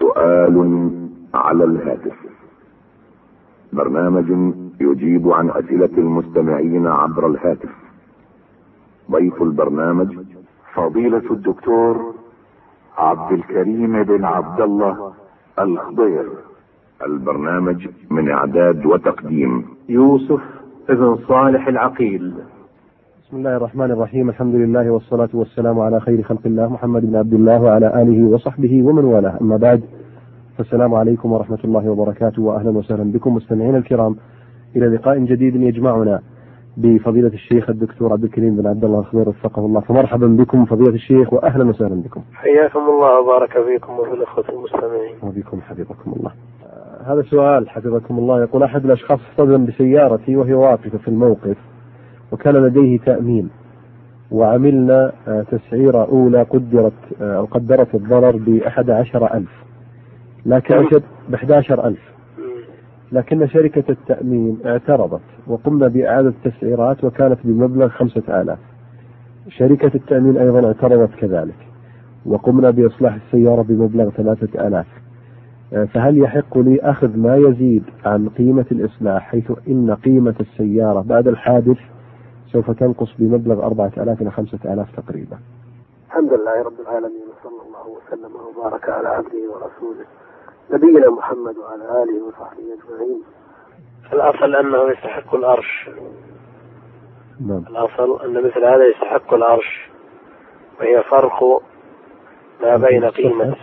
سؤال على الهاتف. برنامج يجيب عن أسئلة المستمعين عبر الهاتف. ضيف البرنامج فضيلة الدكتور عبد الكريم بن عبد الله الخضير. البرنامج من إعداد وتقديم. يوسف ابن صالح العقيل. بسم الله الرحمن الرحيم. الحمد لله والصلاة والسلام على خير خلق الله محمد بن عبد الله وعلى آله وصحبه ومن والاه. أما بعد فالسلام عليكم ورحمة الله وبركاته وأهلا وسهلا بكم مستمعينا الكرام. إلى لقاء جديد يجمعنا بفضيلة الشيخ الدكتور عبد الكريم بن عبد الله الخضير وفقه الله. فمرحبا بكم فضيلة الشيخ وأهلا وسهلا بكم. حياكم الله وبارك فيكم وفي الأخوة المستمعين. وبكم حفظكم الله. هذا سؤال حفظكم الله. يقول أحد الأشخاص اصطدم بسيارتي وهي واقفة في الموقف. وكان لديه تأمين. وعملنا آه، تسعيرة أولى قدرت آه، أو قدرت الضرر بأحد عشر ألف. لكن ب 11000 لكن شركة التأمين اعترضت وقمنا بإعادة التسعيرات وكانت بمبلغ خمسة آلاف. شركة التأمين أيضا اعترضت كذلك وقمنا بإصلاح السيارة بمبلغ ثلاثة آلاف. آه، فهل يحق لي أخذ ما يزيد عن قيمة الإصلاح حيث إن قيمة السيارة بعد الحادث سوف تنقص بمبلغ أربعة آلاف إلى خمسة آلاف تقريبا. الحمد لله رب العالمين وصلى الله وسلم وبارك على عبده ورسوله نبينا محمد وعلى آله وصحبه أجمعين. الأصل أنه يستحق الأرش. نعم. الأصل أن مثل هذا يستحق الأرش وهي فرق ما بين قيمة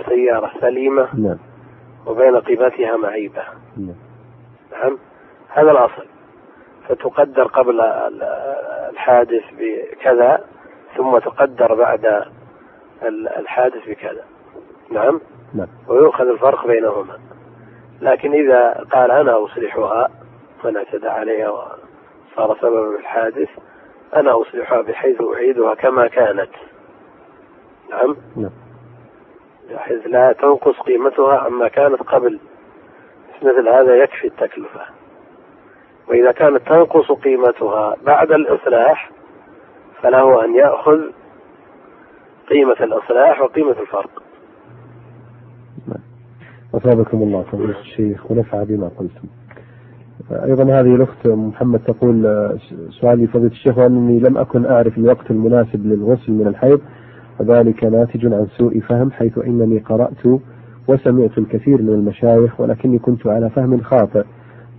السيارة سليمة نعم. وبين قيمتها معيبة. نعم. نعم؟ هذا الأصل. فتقدر قبل الحادث بكذا ثم تقدر بعد الحادث بكذا. نعم؟ نعم. ويؤخذ الفرق بينهما. لكن إذا قال أنا أصلحها من اعتدى عليها وصار سببا الحادث أنا أصلحها بحيث أعيدها كما كانت. نعم؟ نعم. بحيث لا تنقص قيمتها عما كانت قبل. مثل هذا يكفي التكلفة. وإذا كانت تنقص قيمتها بعد الإصلاح فله أن يأخذ قيمة الإصلاح وقيمة الفرق أثابكم الله فضيلة الشيخ ونفع بما قلتم. أيضا هذه الأخت محمد تقول سؤالي فضيلة الشيخ وأنني لم أكن أعرف الوقت المناسب للغسل من الحيض وذلك ناتج عن سوء فهم حيث إنني قرأت وسمعت الكثير من المشايخ ولكني كنت على فهم خاطئ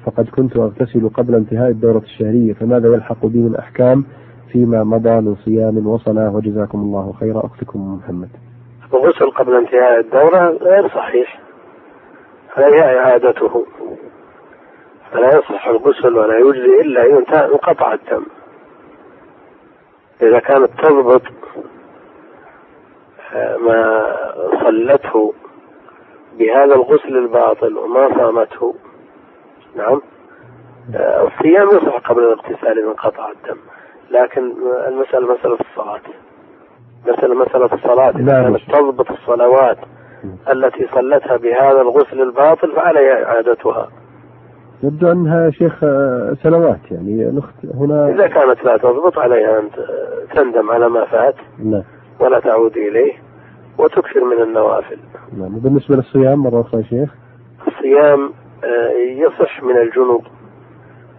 فقد كنت أغتسل قبل انتهاء الدورة الشهرية فماذا يلحق بي من أحكام فيما مضى من صيام وصلاة؟ وجزاكم الله خيرا أختكم محمد. الغسل قبل انتهاء الدورة غير صحيح. فهي إعادته. فلا يصح الغسل ولا يجزي إلا إن انقطع الدم. إذا كانت تضبط آه، ما صلته بهذا الغسل الباطل وما صامته نعم. آه، الصيام يصح قبل الاغتسال إذا انقطع الدم لكن المسألة مسألة الصلاة. مسألة مسألة الصلاة. إذا كانت تضبط الصلوات التي صلتها بهذا الغسل الباطل فعليها إعادتها يبدو أنها شيخ آه، سنوات يعني. الأخت هنا إذا كانت لا تضبط عليها أن تندم على ما فات. نعم. ولا تعود إليه. وتكثر من النوافل. نعم. وبالنسبة للصيام مرة أخرى شيخ. الصيام آه، يصح من الجنوب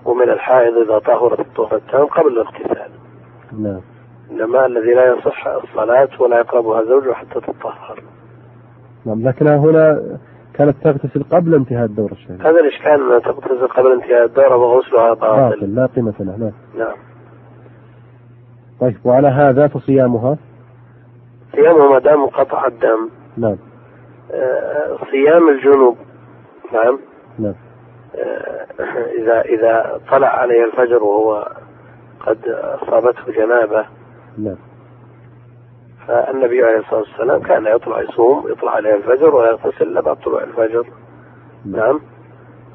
ومن الحائض إذا طهرت الطهر التام قبل الاغتسال نعم. إنما الذي لا يصح الصلاة ولا يقربها زوجه حتى تطهر نعم لكنها هنا كانت تغتسل قبل انتهاء الدورة الشهرية هذا الإشكال أنها تغتسل قبل انتهاء الدورة وغسلها باطل لا قيمة لها نعم. نعم. طيب وعلى هذا فصيامها؟ صيامها ما دام انقطع الدم. نعم. آه صيام الجنوب. نعم. نعم. آه إذا إذا طلع عليه الفجر وهو قد أصابته جنابة. نعم. فالنبي عليه الصلاة والسلام كان يطلع يصوم يطلع عليه الفجر ويغتسل بعد طلوع الفجر. نعم.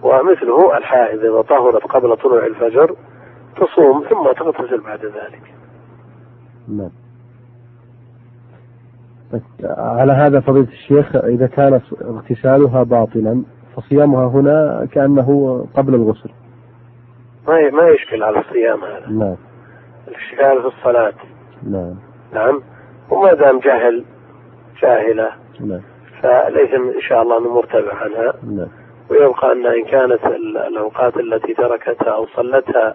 ومثله الحائض إذا طهرت قبل طلوع الفجر تصوم ثم تغتسل بعد ذلك. نعم. على هذا فضيلة الشيخ إذا كان اغتسالها باطلا فصيامها هنا كأنه قبل الغسل. ما ما يشكل على الصيام هذا. نعم. الاشكال في الصلاة. نعم. نعم. وما دام جهل جاهلة نعم. فليس إن شاء الله أنه مرتبع عنها. نعم. ويبقى أن إن كانت ال- الأوقات التي تركتها أو صلتها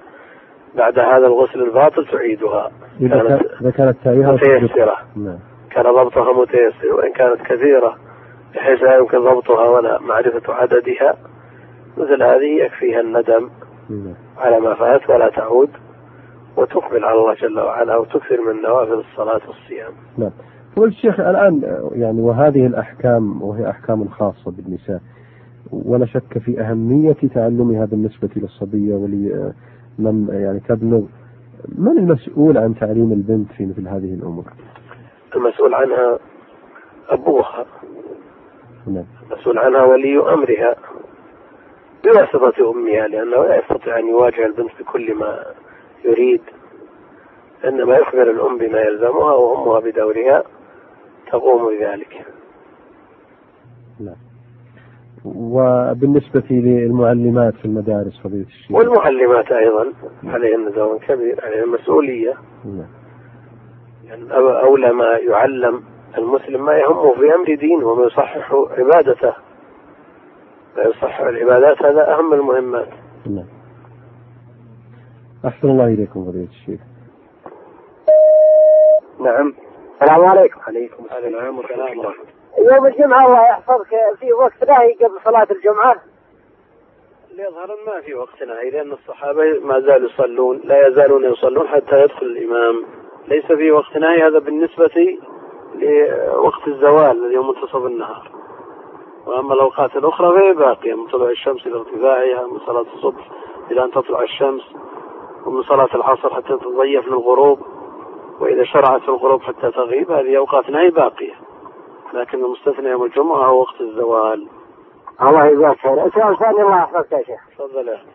بعد هذا الغسل الباطل تعيدها. إذا كانت كانت متيسرة. نعم. كان ضبطها متيسر. وإن كانت كثيرة بحيث لا يمكن ضبطها ولا معرفة عددها مثل هذه يكفيها الندم نعم. على ما فات ولا تعود وتقبل على الله جل وعلا وتكثر من نوافل الصلاة والصيام. نعم. فقلت الشيخ الآن يعني وهذه الأحكام وهي أحكام خاصة بالنساء ولا شك في أهمية تعلمها بالنسبة للصبية ولمن يعني تبلغ من المسؤول عن تعليم البنت في مثل هذه الأمور؟ المسؤول عنها أبوها. نعم. المسؤول عنها ولي أمرها. بواسطة أمها لأنه لا يستطيع أن يواجه البنت بكل ما يريد. إنما يخبر الأم بما يلزمها وأمها بدورها تقوم بذلك. نعم. وبالنسبة للمعلمات في المدارس فضيلة الشيخ. والمعلمات أيضا عليهن دور كبير عليهن مسؤولية. نعم. يعني أو- أولى ما يعلم المسلم ما يهمه في أمر دينه وما يصحح عبادته. ما يصحح العبادات هذا أهم المهمات. نعم. أحسن الله إليكم فضيلة الشيخ. نعم. السلام عليكم. عليكم السلام ورحمة الله يوم الجمعة الله يحفظك في وقت نهي قبل صلاة الجمعة. يظهر ما في وقت نهي لأن الصحابة ما زالوا يصلون لا يزالون يصلون حتى يدخل الإمام. ليس في وقت نهي هذا بالنسبة لوقت الزوال الذي هو منتصف النهار. وأما الأوقات الأخرى فهي باقية من طلوع الشمس إلى ارتفاعها من صلاة الصبح إلى أن تطلع الشمس ومن صلاة العصر حتى تضيف للغروب وإذا شرعت في الغروب حتى تغيب هذه أوقات نهي باقية. لكن المستثنى يوم الجمعة هو وقت الزوال. الله يجزاك خير. سؤال ثاني الله يحفظك يا شيخ. تفضل أخي.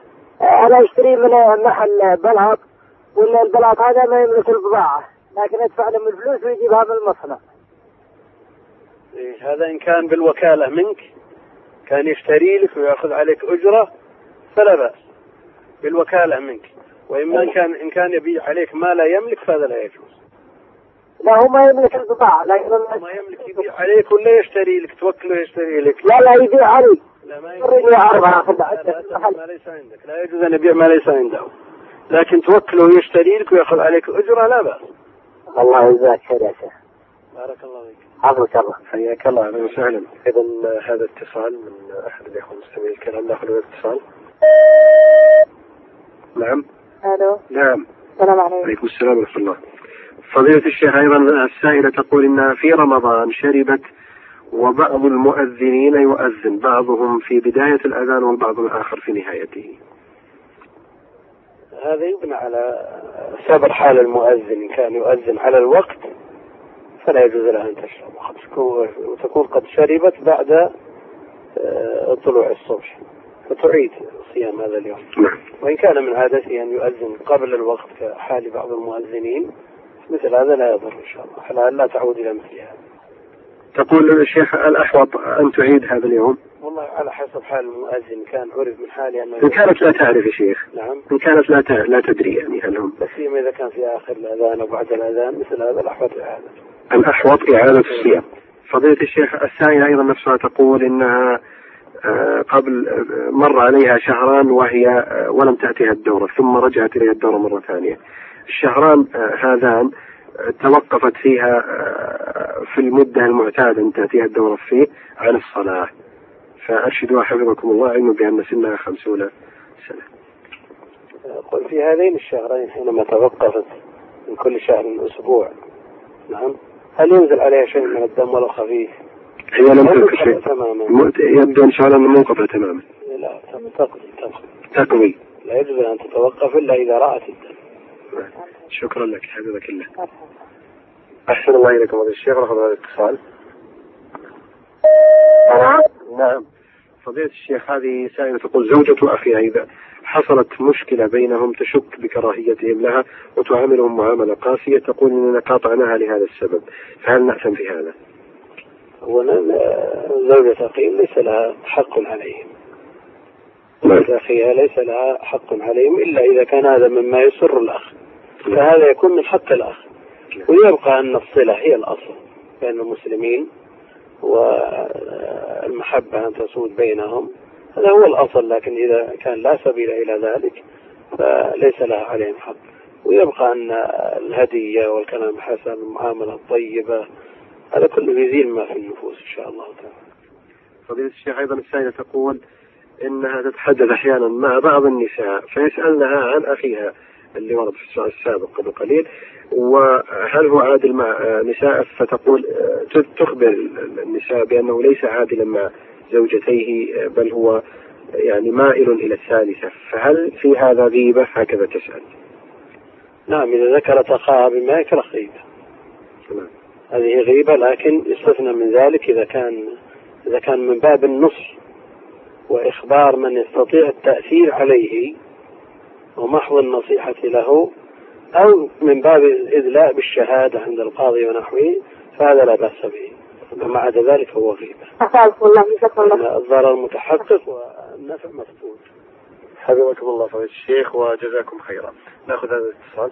أنا أشتري من محل بلاط ولا البلاط هذا ما يملك البضاعة. لكن أدفع لهم الفلوس ويجيبها من المصنع. إيه، هذا إن كان بالوكالة منك كان يشتري لك ويأخذ عليك أجرة فلا بأس. بالوكالة منك. وإما إن كان إن كان يبيع عليك ما لا يملك فهذا لا يجوز. لا هو ما يملك البضاعة لكن ما يملك يبيع عليك ولا يشتري لك توكله يشتري لك. لا لا يبيع علي. لا ما ما ليس عندك. لا يجوز أن يبيع ما ليس عنده. لكن توكله يشتري لك ويأخذ عليك أجرة لا بأس. الله يجزاك خير يا شيخ. بارك الله فيك. حفظك الله. حياك الله. أهلا وسهلا. اذا هذا اتصال من أحد الإخوة المستمعين الكرام. نأخذ الاتصال نعم. ألو. نعم. السلام عليكم. عليكم السلام ورحمة الله. فضيلة الشيخ أيضا السائلة تقول إنها في رمضان شربت وبعض المؤذنين يؤذن بعضهم في بداية الأذان والبعض الآخر في نهايته. هذا يبنى على سبر حال المؤذن. إن كان يؤذن على الوقت فلا يجوز لها أن تشرب. وتكون قد شربت بعد آه، طلوع الصبح. فتعيد صيام هذا اليوم. نعم. وإن كان من عادته أن يؤذن قبل الوقت كحال بعض المؤذنين مثل هذا لا يضر إن شاء الله. لا تعود إلى مثل هذا. تقول الشيخ الأحوط أن تعيد هذا اليوم؟ والله على حسب حال المؤذن كان عرف من حاله أنه إن كانت لا تعرف يا شيخ. نعم. إن كانت لا لا تدري يعني هل هم. لا سيما إذا كان في آخر الأذان أو بعد الأذان مثل هذا الأحوط إعادة. الأحوط إعادة الصيام. فضيلة الشيخ السائلة أيضا نفسها تقول إنها آه، قبل آه، مر عليها شهران وهي آه، ولم تأتيها الدورة ثم رجعت إليها الدورة مرة ثانية. الشهران هذان توقفت فيها آه، في المدة المعتادة أن تأتيها الدورة فيه عن الصلاة. فأرشدوا حفظكم الله علم بأن سنها خمسون سنة. قل في هذين الشهرين حينما توقفت من كل شهر أسبوع نعم هل ينزل عليها شيء من الدم ولو خفيف؟ هي لم تنقل ينقطع شيء. تماما. يبدو إن شاء الله أنه موقفة تماما. لا تقضي تقضي. تقوي لا يجوز أن تتوقف إلا إذا رأت الدم. شكرا لك حفظك الله. أحسن الله إليكم. هذا الشيخ رقم هذا الاتصال. نعم. فضيلة الشيخ هذه سائلة تقول زوجة أخيها إذا حصلت مشكلة بينهم تشك بكراهيتهم لها وتعاملهم معاملة قاسية تقول إننا قاطعناها لهذا السبب. فهل نأثم في هذا؟ أولا زوجة أخي ليس لها حق عليهم. نعم. زوجة أخيها ليس لها حق عليهم إلا إذا كان هذا مما يسر الأخ. فهذا يكون من حق الأخ ويبقى أن الصلة هي الأصل بين المسلمين والمحبة أن تسود بينهم. هذا هو الأصل لكن إذا كان لا سبيل إلى ذلك فليس لها عليهم حق. ويبقى أن الهدية والكلام الحسن والمعاملة الطيبة هذا كله يزيل ما في النفوس إن شاء الله تعالى. فضيلة الشيخ أيضا السائلة تقول إنها تتحدث أحيانا مع بعض النساء فيسألنها عن أخيها. اللي ورد في السؤال السابق قبل قليل وهل هو عادل مع نساء؟ فتقول تخبر النساء بأنه ليس عادلا مع زوجتيه بل هو يعني مائل إلى الثالثة. فهل في هذا غيبة؟ هكذا تسأل. نعم إذا ذكرت أخاها بما يكره غيبة. نعم. هذه غيبة لكن يستثنى من ذلك إذا كان إذا كان من باب النصح وإخبار من يستطيع التأثير عليه. ومحض النصيحة له أو من باب الإدلاء بالشهادة عند القاضي ونحوه فهذا لا بأس به. وما عدا ذلك هو غيبة الله الضرر متحقق والنفع مفقود. حفظكم الله فضيلة الشيخ وجزاكم خيرا. نأخذ هذا الاتصال.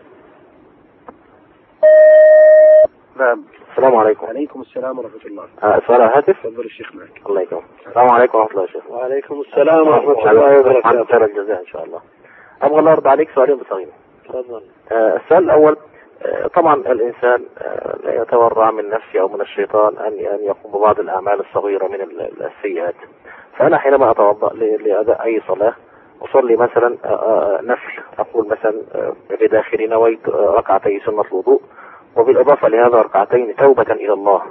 نعم. السلام عليكم. عليكم السلام ورحمة الله. آه، سؤال على الهاتف تفضل الشيخ معك. الله يكرمك. السلام عليكم ورحمة الله وبركاته وعليكم السلام ورحمة الله وبركاته. خير الجزاء إن شاء الله. أبغى الله يرضى عليك سؤالين بصغيرين تفضل. آه، السؤال الأول آه، طبعا الإنسان آه، لا يتورع من نفسه أو من الشيطان أن أن يقوم ببعض الأعمال الصغيرة من ال- السيئات. فأنا حينما أتوضأ لأداء أي صلاة أصلي مثلا نفل أقول مثلا بداخلي نويت ركعتي سنة الوضوء وبالإضافة لهذا ركعتين توبة إلى الله.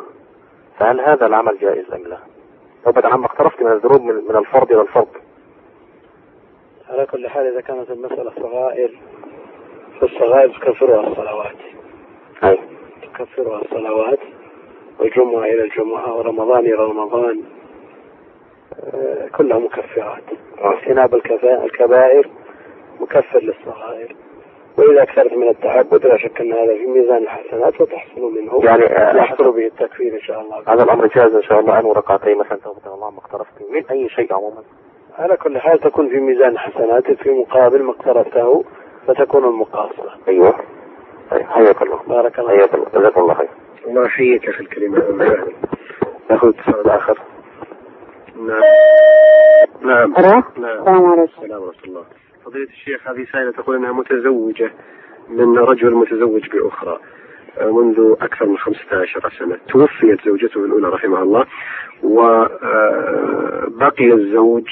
فهل هذا العمل جائز أم لا؟ توبة عما اقترفت من الذنوب من من الفرض إلى الفرض. على كل حال إذا كانت المسألة صغائر فالصغائر تكفرها الصلوات. أي تكفرها الصلوات والجمعة إلى الجمعة ورمضان إلى رمضان آه، كلها مكفرات. واجتناب الكفا- الكبائر مكفر للصغائر. وإذا أكثرت من التعبد لا شك أن هذا في ميزان الحسنات وتحصل منه يعني، آه، يحصل به التكفير إن شاء الله. هذا الأمر جائز إن شاء الله. أنه ركعتين مثلا توبة الله ما اقترفت من أي شيء عموما. على كل حال تكون في ميزان حسناتك في مقابل ما اقترفته فتكون المقاصرة أيوه. أي، حياك الله. بارك الله حياك الله. جزاكم الله خير. الله يحييك أخي الكريم. ناخذ اتصال آخر. نعم. نعم. نعم. السلام عليكم. السلام ورحمة الله. فضيلة الشيخ هذه سائلة تقول أنها متزوجة من رجل متزوج بأخرى آه، منذ أكثر من 15 سنة. توفيت زوجته الأولى رحمها الله وبقي الزوج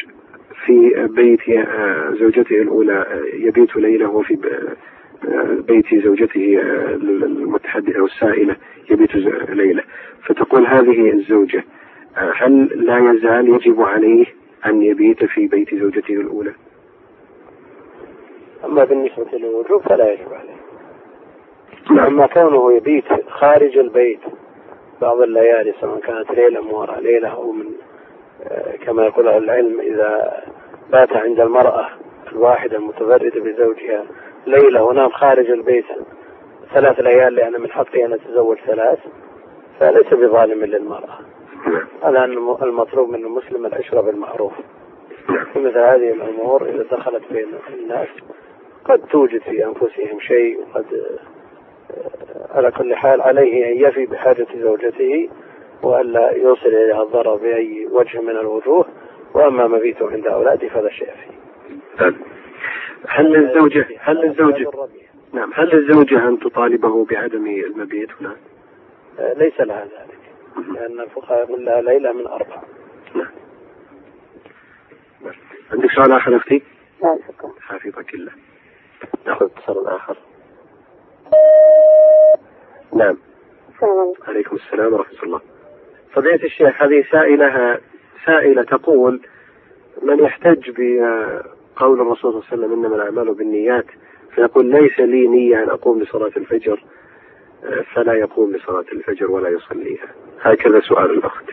في بيت آه، زوجته الأولى آه، يبيت ليلة وفي آه، بيت زوجته المتحدثة والسائلة يبيت ليلة فتقول هذه الزوجة هل لا يزال يجب عليه أن يبيت في بيت زوجته الأولى؟ أما بالنسبة للوجوب فلا يجب عليه. نعم. أما كونه يبيت خارج البيت بعض الليالي سواء كانت ليلة من وراء ليلة أو من كما يقول أهل العلم إذا بات عند المرأة الواحدة المتفردة بزوجها. ليلة ونام خارج البيت. ثلاث ليال لأن من حقي أن أتزوج ثلاث. فليس بظالم للمرأة. أن المطلوب من المسلم العشرة بالمعروف في مثل هذه الأمور إذا دخلت بين الناس قد توجد في أنفسهم شيء وقد آه، على كل حال عليه أن يفي بحاجة زوجته وألا يوصل إليها الضرر بأي وجه من الوجوه. وأما مبيته عند أولاده فلا شيء فيه. طيب. هل للزوجة هل للزوجة نعم هل للزوجة أن تطالبه بعدم المبيت هنا؟ آه، ليس لها ذلك لأن الفقهاء يقول لها ليلة من أربع. نعم. عندك سؤال آخر أختي؟ لا شكرا. حفظك الله. ناخذ اتصال آخر. نعم. السلام عليكم. عليكم السلام ورحمة الله. فضيلة الشيخ هذه سائلة سائلة تقول من يحتج بقول الرسول صلى الله عليه وسلم إنما الأعمال بالنيات فيقول ليس لي نية أن أقوم لصلاة الفجر فلا يقوم لصلاة الفجر ولا يصليها. هكذا سؤال الأخت.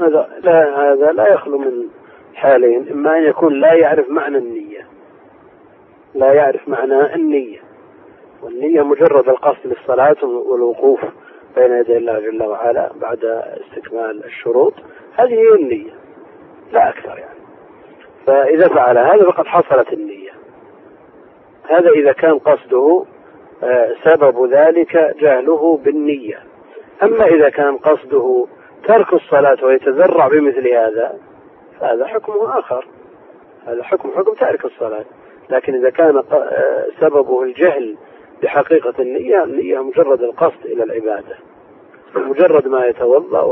هذا لا هذا لا يخلو من حالين إما أن يكون لا يعرف معنى النية. لا يعرف معنى النية. والنية مجرد القصد للصلاة والوقوف. بين يدي الله جل وعلا بعد استكمال الشروط هذه هي النية لا أكثر يعني. فإذا فعل هذا فقد حصلت النية. هذا إذا كان قصده آه، سبب ذلك جهله بالنية. أما إذا كان قصده ترك الصلاة ويتذرع بمثل هذا فهذا حكمه آخر. هذا حكم حكم تارك الصلاة. لكن إذا كان آه، سببه الجهل بحقيقة النية النية مجرد القصد إلى العبادة. مجرد ما يتوضأ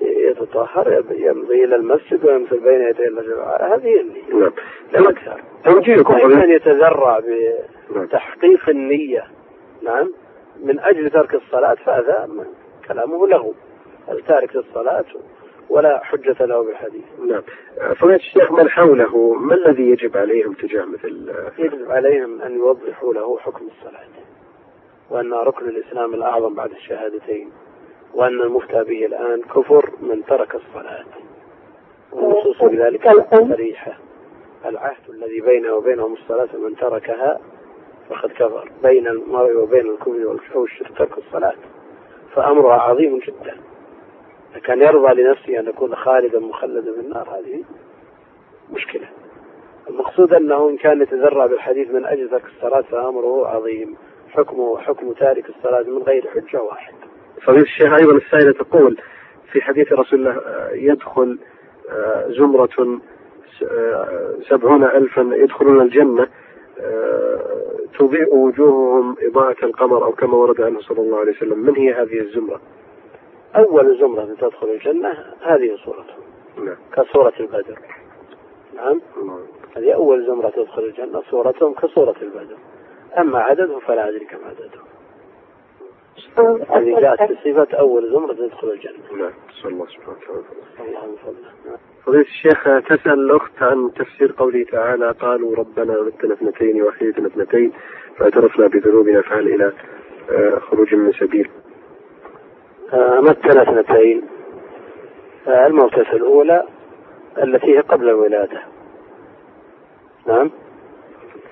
ويتطهر يمضي إلى المسجد ويمثل بين يدي الله جل وعلا. هذه هي النية. نعم. لا أكثر. توجيهكم كان يتذرع بتحقيق النية نعم من أجل ترك الصلاة فهذا كلامه له. تارك الصلاة؟ ولا حجة له بالحديث. نعم. فضيلة الشيخ من حوله؟ ما الذي يجب عليهم تجاه مثل؟ يجب عليهم أن يوضحوا له حكم الصلاة وأنها ركن الإسلام الأعظم بعد الشهادتين وأن المفتى به الآن كفر من ترك الصلاة. والنصوص بذلك صريحة العهد الذي بينه وبينهم الصلاة من تركها فقد كفر بين المرء وبين الكفر والشرك ترك الصلاة. فأمرها عظيم جدا. كان يرضى لنفسه أن يكون خالدا مخلدا في النار هذه مشكلة. المقصود أنه إن كان يتذرع بالحديث من أجل ترك الصلاة فأمره عظيم. حكمه حكم تارك الصلاة من غير حجة واحد. فضيلة الشيخ أيضا السائلة تقول في حديث رسول الله آه، يدخل آه، زمرة آه، سبعون ألفا يدخلون الجنة تضيء وجوههم إضاءة القمر أو كما ورد عنه صلى الله عليه وسلم. من هي هذه الزمرة؟ أول زمرة تدخل الجنة هذه صورته نعم. كصورة البدر. نعم. هذه أول زمرة تدخل الجنة صورتهم كصورة البدر. أما عدده فلا أدري كم عدده. هذه جاءت بصفة أول زمرة تدخل الجنة. نعم. نسأل الله سبحانه وتعالى. اللهم صل فضيلة الشيخ تسأل الأخت عن تفسير قوله تعالى قالوا ربنا متنا اثنتين وأحييتنا اثنتين فاعترفنا بذنوبنا فهل إلى آه، خروج من سبيل؟ متنا اثنتين الموتة الأولى التي هي قبل الولادة. نعم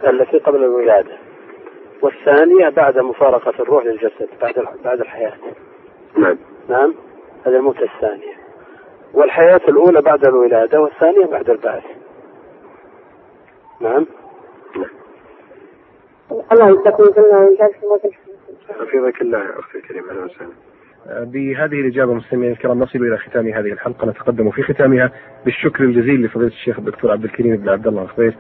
التي قبل الولادة. والثانية بعد مفارقة الروح للجسد بعد بعد الحياة. نعم. نعم هذه الموتة الثانية. والحياة الأولى بعد الولادة والثانية بعد البعث. نعم. الله يستقبل حفظك الله يا أختي الكريمة أهلا وسهلا. بهذه الإجابة مستمعينا الكرام نصل إلى ختام هذه الحلقة. نتقدم في ختامها بالشكر الجزيل لفضيلة الشيخ الدكتور عبد الكريم بن عبد الله الخبيث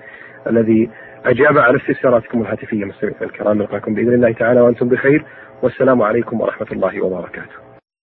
الذي أجاب على استفساراتكم الهاتفية. مستمعينا الكرام نلقاكم بإذن الله تعالى وأنتم بخير. والسلام عليكم ورحمة الله وبركاته.